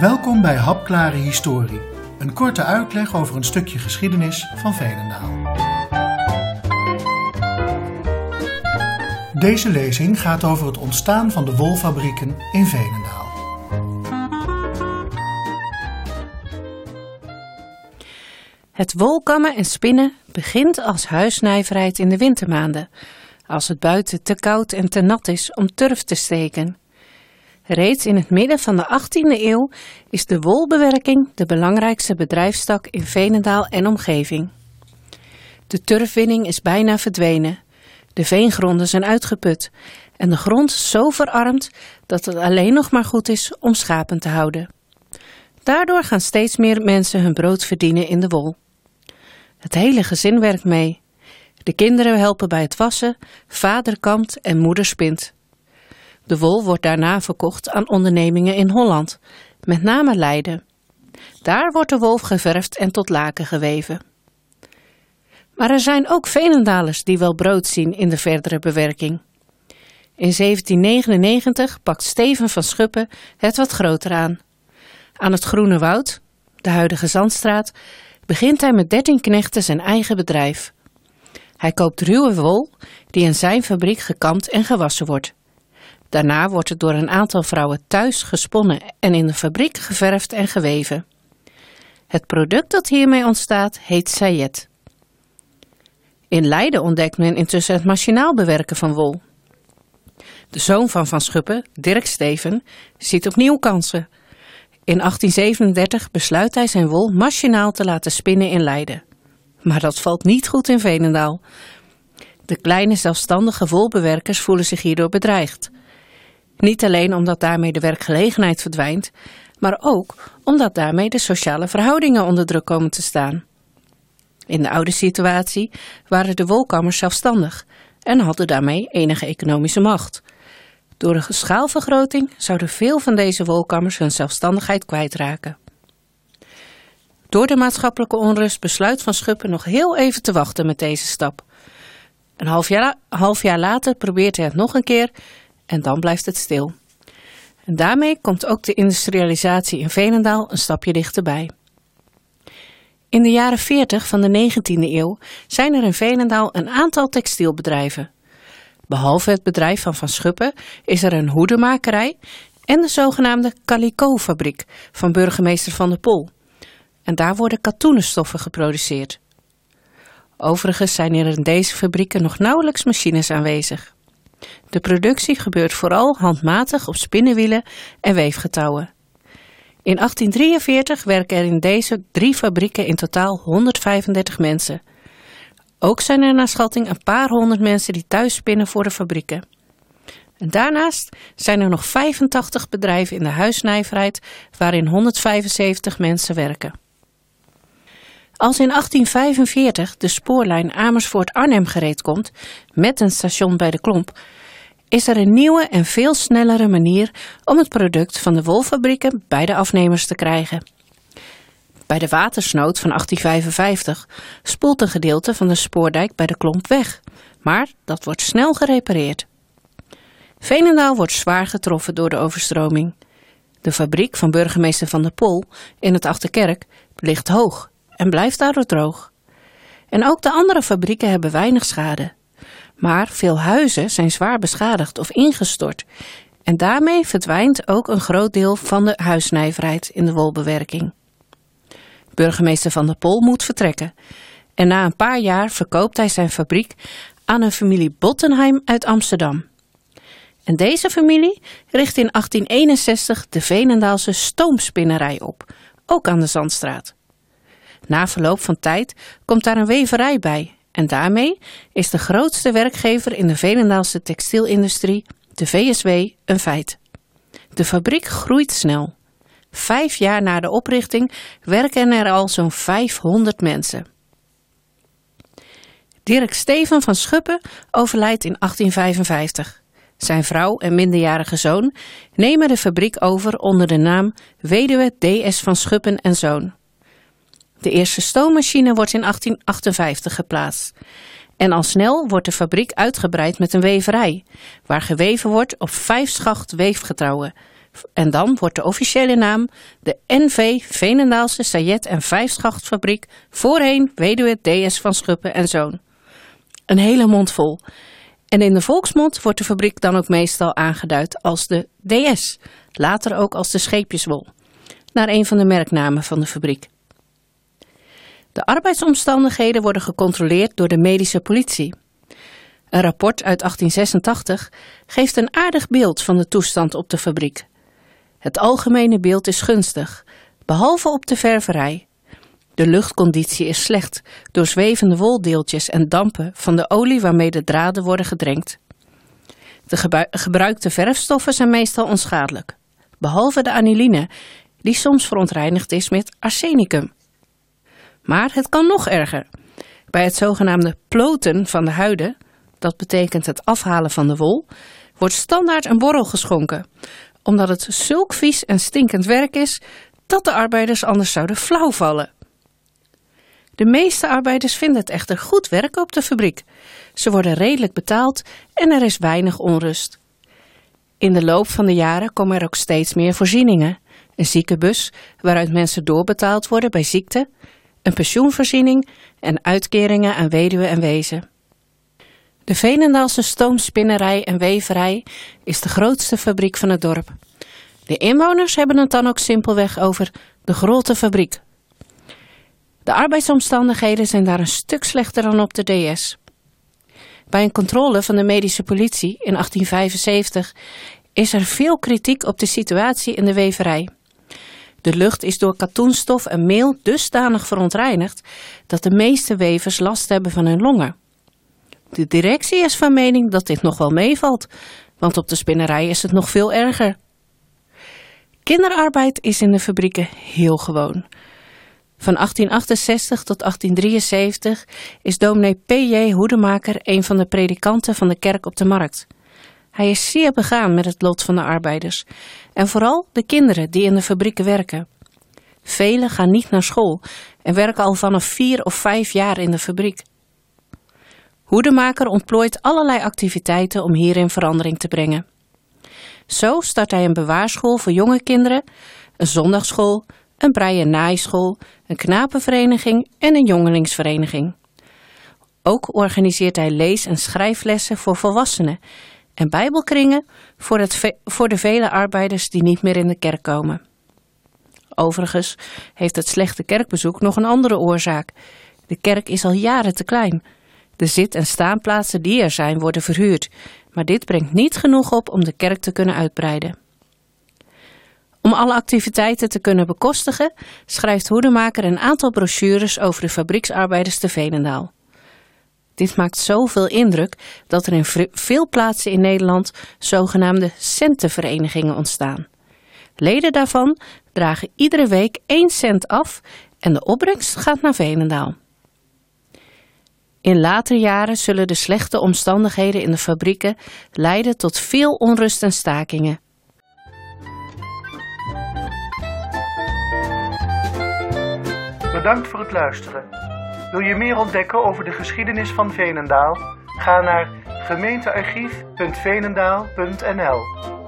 Welkom bij Hapklare Historie, een korte uitleg over een stukje geschiedenis van Veenendaal. Deze lezing gaat over het ontstaan van de wolfabrieken in Veenendaal. Het wolkammen en spinnen begint als huisnijverheid in de wintermaanden, als het buiten te koud en te nat is om turf te steken. Reeds in het midden van de 18e eeuw is de wolbewerking de belangrijkste bedrijfstak in Veenendaal en omgeving. De turfwinning is bijna verdwenen. De veengronden zijn uitgeput en de grond zo verarmd dat het alleen nog maar goed is om schapen te houden. Daardoor gaan steeds meer mensen hun brood verdienen in de wol. Het hele gezin werkt mee. De kinderen helpen bij het wassen, vader kampt en moeder spint. De wol wordt daarna verkocht aan ondernemingen in Holland, met name Leiden. Daar wordt de wol geverfd en tot laken geweven. Maar er zijn ook Veenendalers die wel brood zien in de verdere bewerking. In 1799 pakt Steven van Schuppen het wat groter aan. Aan het Groene Woud, de huidige Zandstraat, begint hij met dertien knechten zijn eigen bedrijf. Hij koopt ruwe wol die in zijn fabriek gekamd en gewassen wordt. Daarna wordt het door een aantal vrouwen thuis gesponnen en in de fabriek geverfd en geweven. Het product dat hiermee ontstaat heet sayet. In Leiden ontdekt men intussen het machinaal bewerken van wol. De zoon van Van Schuppen, Dirk Steven, ziet opnieuw kansen. In 1837 besluit hij zijn wol machinaal te laten spinnen in Leiden. Maar dat valt niet goed in Veenendaal. De kleine zelfstandige wolbewerkers voelen zich hierdoor bedreigd. Niet alleen omdat daarmee de werkgelegenheid verdwijnt, maar ook omdat daarmee de sociale verhoudingen onder druk komen te staan. In de oude situatie waren de wolkammers zelfstandig en hadden daarmee enige economische macht. Door een schaalvergroting zouden veel van deze wolkammers hun zelfstandigheid kwijtraken. Door de maatschappelijke onrust besluit Van Schuppen nog heel even te wachten met deze stap. Een half jaar, half jaar later probeert hij het nog een keer en dan blijft het stil. En daarmee komt ook de industrialisatie in Veenendaal een stapje dichterbij. In de jaren 40 van de 19e eeuw zijn er in Veenendaal een aantal textielbedrijven. Behalve het bedrijf van Van Schuppen is er een hoedemakerij en de zogenaamde Calico-fabriek van burgemeester Van der Pol. En daar worden katoenenstoffen geproduceerd. Overigens zijn er in deze fabrieken nog nauwelijks machines aanwezig. De productie gebeurt vooral handmatig op spinnenwielen en weefgetouwen. In 1843 werken er in deze drie fabrieken in totaal 135 mensen. Ook zijn er naar schatting een paar honderd mensen die thuis spinnen voor de fabrieken. En daarnaast zijn er nog 85 bedrijven in de huisnijverheid waarin 175 mensen werken. Als in 1845 de spoorlijn Amersfoort-Arnhem gereed komt, met een station bij de Klomp, is er een nieuwe en veel snellere manier om het product van de wolfabrieken bij de afnemers te krijgen. Bij de watersnood van 1855 spoelt een gedeelte van de spoordijk bij de Klomp weg, maar dat wordt snel gerepareerd. Veenendaal wordt zwaar getroffen door de overstroming. De fabriek van burgemeester Van der Pol in het Achterkerk ligt hoog en blijft daardoor droog. En ook de andere fabrieken hebben weinig schade. Maar veel huizen zijn zwaar beschadigd of ingestort. En daarmee verdwijnt ook een groot deel van de huisnijverheid in de wolbewerking. Burgemeester Van der Pol moet vertrekken. En na een paar jaar verkoopt hij zijn fabriek aan een familie Bottenheim uit Amsterdam. En deze familie richt in 1861 de Veenendaalse stoomspinnerij op, ook aan de Zandstraat. Na verloop van tijd komt daar een weverij bij en daarmee is de grootste werkgever in de Velendaalse textielindustrie, de VSW, een feit. De fabriek groeit snel. Vijf jaar na de oprichting werken er al zo'n 500 mensen. Dirk Steven van Schuppen overlijdt in 1855. Zijn vrouw en minderjarige zoon nemen de fabriek over onder de naam Weduwe D.S. van Schuppen en Zoon. De eerste stoommachine wordt in 1858 geplaatst. En al snel wordt de fabriek uitgebreid met een weverij, waar geweven wordt op vijf schacht weefgetrouwen, En dan wordt de officiële naam de NV Veenendaalse Sajet en Vijfschachtfabriek, voorheen Weduwe DS van Schuppen en Zoon. Een hele mond vol. En in de volksmond wordt de fabriek dan ook meestal aangeduid als de DS, later ook als de Scheepjeswol, naar een van de merknamen van de fabriek. De arbeidsomstandigheden worden gecontroleerd door de medische politie. Een rapport uit 1886 geeft een aardig beeld van de toestand op de fabriek. Het algemene beeld is gunstig, behalve op de ververij. De luchtconditie is slecht door zwevende woldeeltjes en dampen van de olie waarmee de draden worden gedrenkt. De gebruikte verfstoffen zijn meestal onschadelijk, behalve de aniline, die soms verontreinigd is met arsenicum. Maar het kan nog erger. Bij het zogenaamde ploten van de huiden, dat betekent het afhalen van de wol, wordt standaard een borrel geschonken, omdat het zulk vies en stinkend werk is dat de arbeiders anders zouden flauw vallen. De meeste arbeiders vinden het echter goed werken op de fabriek. Ze worden redelijk betaald en er is weinig onrust. In de loop van de jaren komen er ook steeds meer voorzieningen. Een ziekenbus, waaruit mensen doorbetaald worden bij ziekte, een pensioenvoorziening en uitkeringen aan weduwen en wezen. De Veenendaalse stoomspinnerij en weverij is de grootste fabriek van het dorp. De inwoners hebben het dan ook simpelweg over de grote fabriek. De arbeidsomstandigheden zijn daar een stuk slechter dan op de DS. Bij een controle van de medische politie in 1875 is er veel kritiek op de situatie in de weverij. De lucht is door katoenstof en meel dusdanig verontreinigd dat de meeste wevers last hebben van hun longen. De directie is van mening dat dit nog wel meevalt, want op de spinnerij is het nog veel erger. Kinderarbeid is in de fabrieken heel gewoon. Van 1868 tot 1873 is dominee P.J. Hoedemaker een van de predikanten van de kerk op de markt. Hij is zeer begaan met het lot van de arbeiders en vooral de kinderen die in de fabrieken werken. Velen gaan niet naar school en werken al vanaf vier of vijf jaar in de fabriek. Hoedemaker ontplooit allerlei activiteiten om hierin verandering te brengen. Zo start hij een bewaarschool voor jonge kinderen, een zondagschool, een brei- en naaischool, een knapenvereniging en een jongelingsvereniging. Ook organiseert hij lees- en schrijflessen voor volwassenen en bijbelkringen voor, het voor de vele arbeiders die niet meer in de kerk komen. Overigens heeft het slechte kerkbezoek nog een andere oorzaak. De kerk is al jaren te klein. De zit- en staanplaatsen die er zijn worden verhuurd, maar dit brengt niet genoeg op om de kerk te kunnen uitbreiden. Om alle activiteiten te kunnen bekostigen, schrijft Hoedemaker een aantal brochures over de fabrieksarbeiders te Venendaal. Dit maakt zoveel indruk dat er in veel plaatsen in Nederland zogenaamde centenverenigingen ontstaan. Leden daarvan dragen iedere week 1 cent af en de opbrengst gaat naar Venendaal. In latere jaren zullen de slechte omstandigheden in de fabrieken leiden tot veel onrust en stakingen. Bedankt voor het luisteren. Wil je meer ontdekken over de geschiedenis van Veenendaal? Ga naar gemeentearchief.veenendaal.nl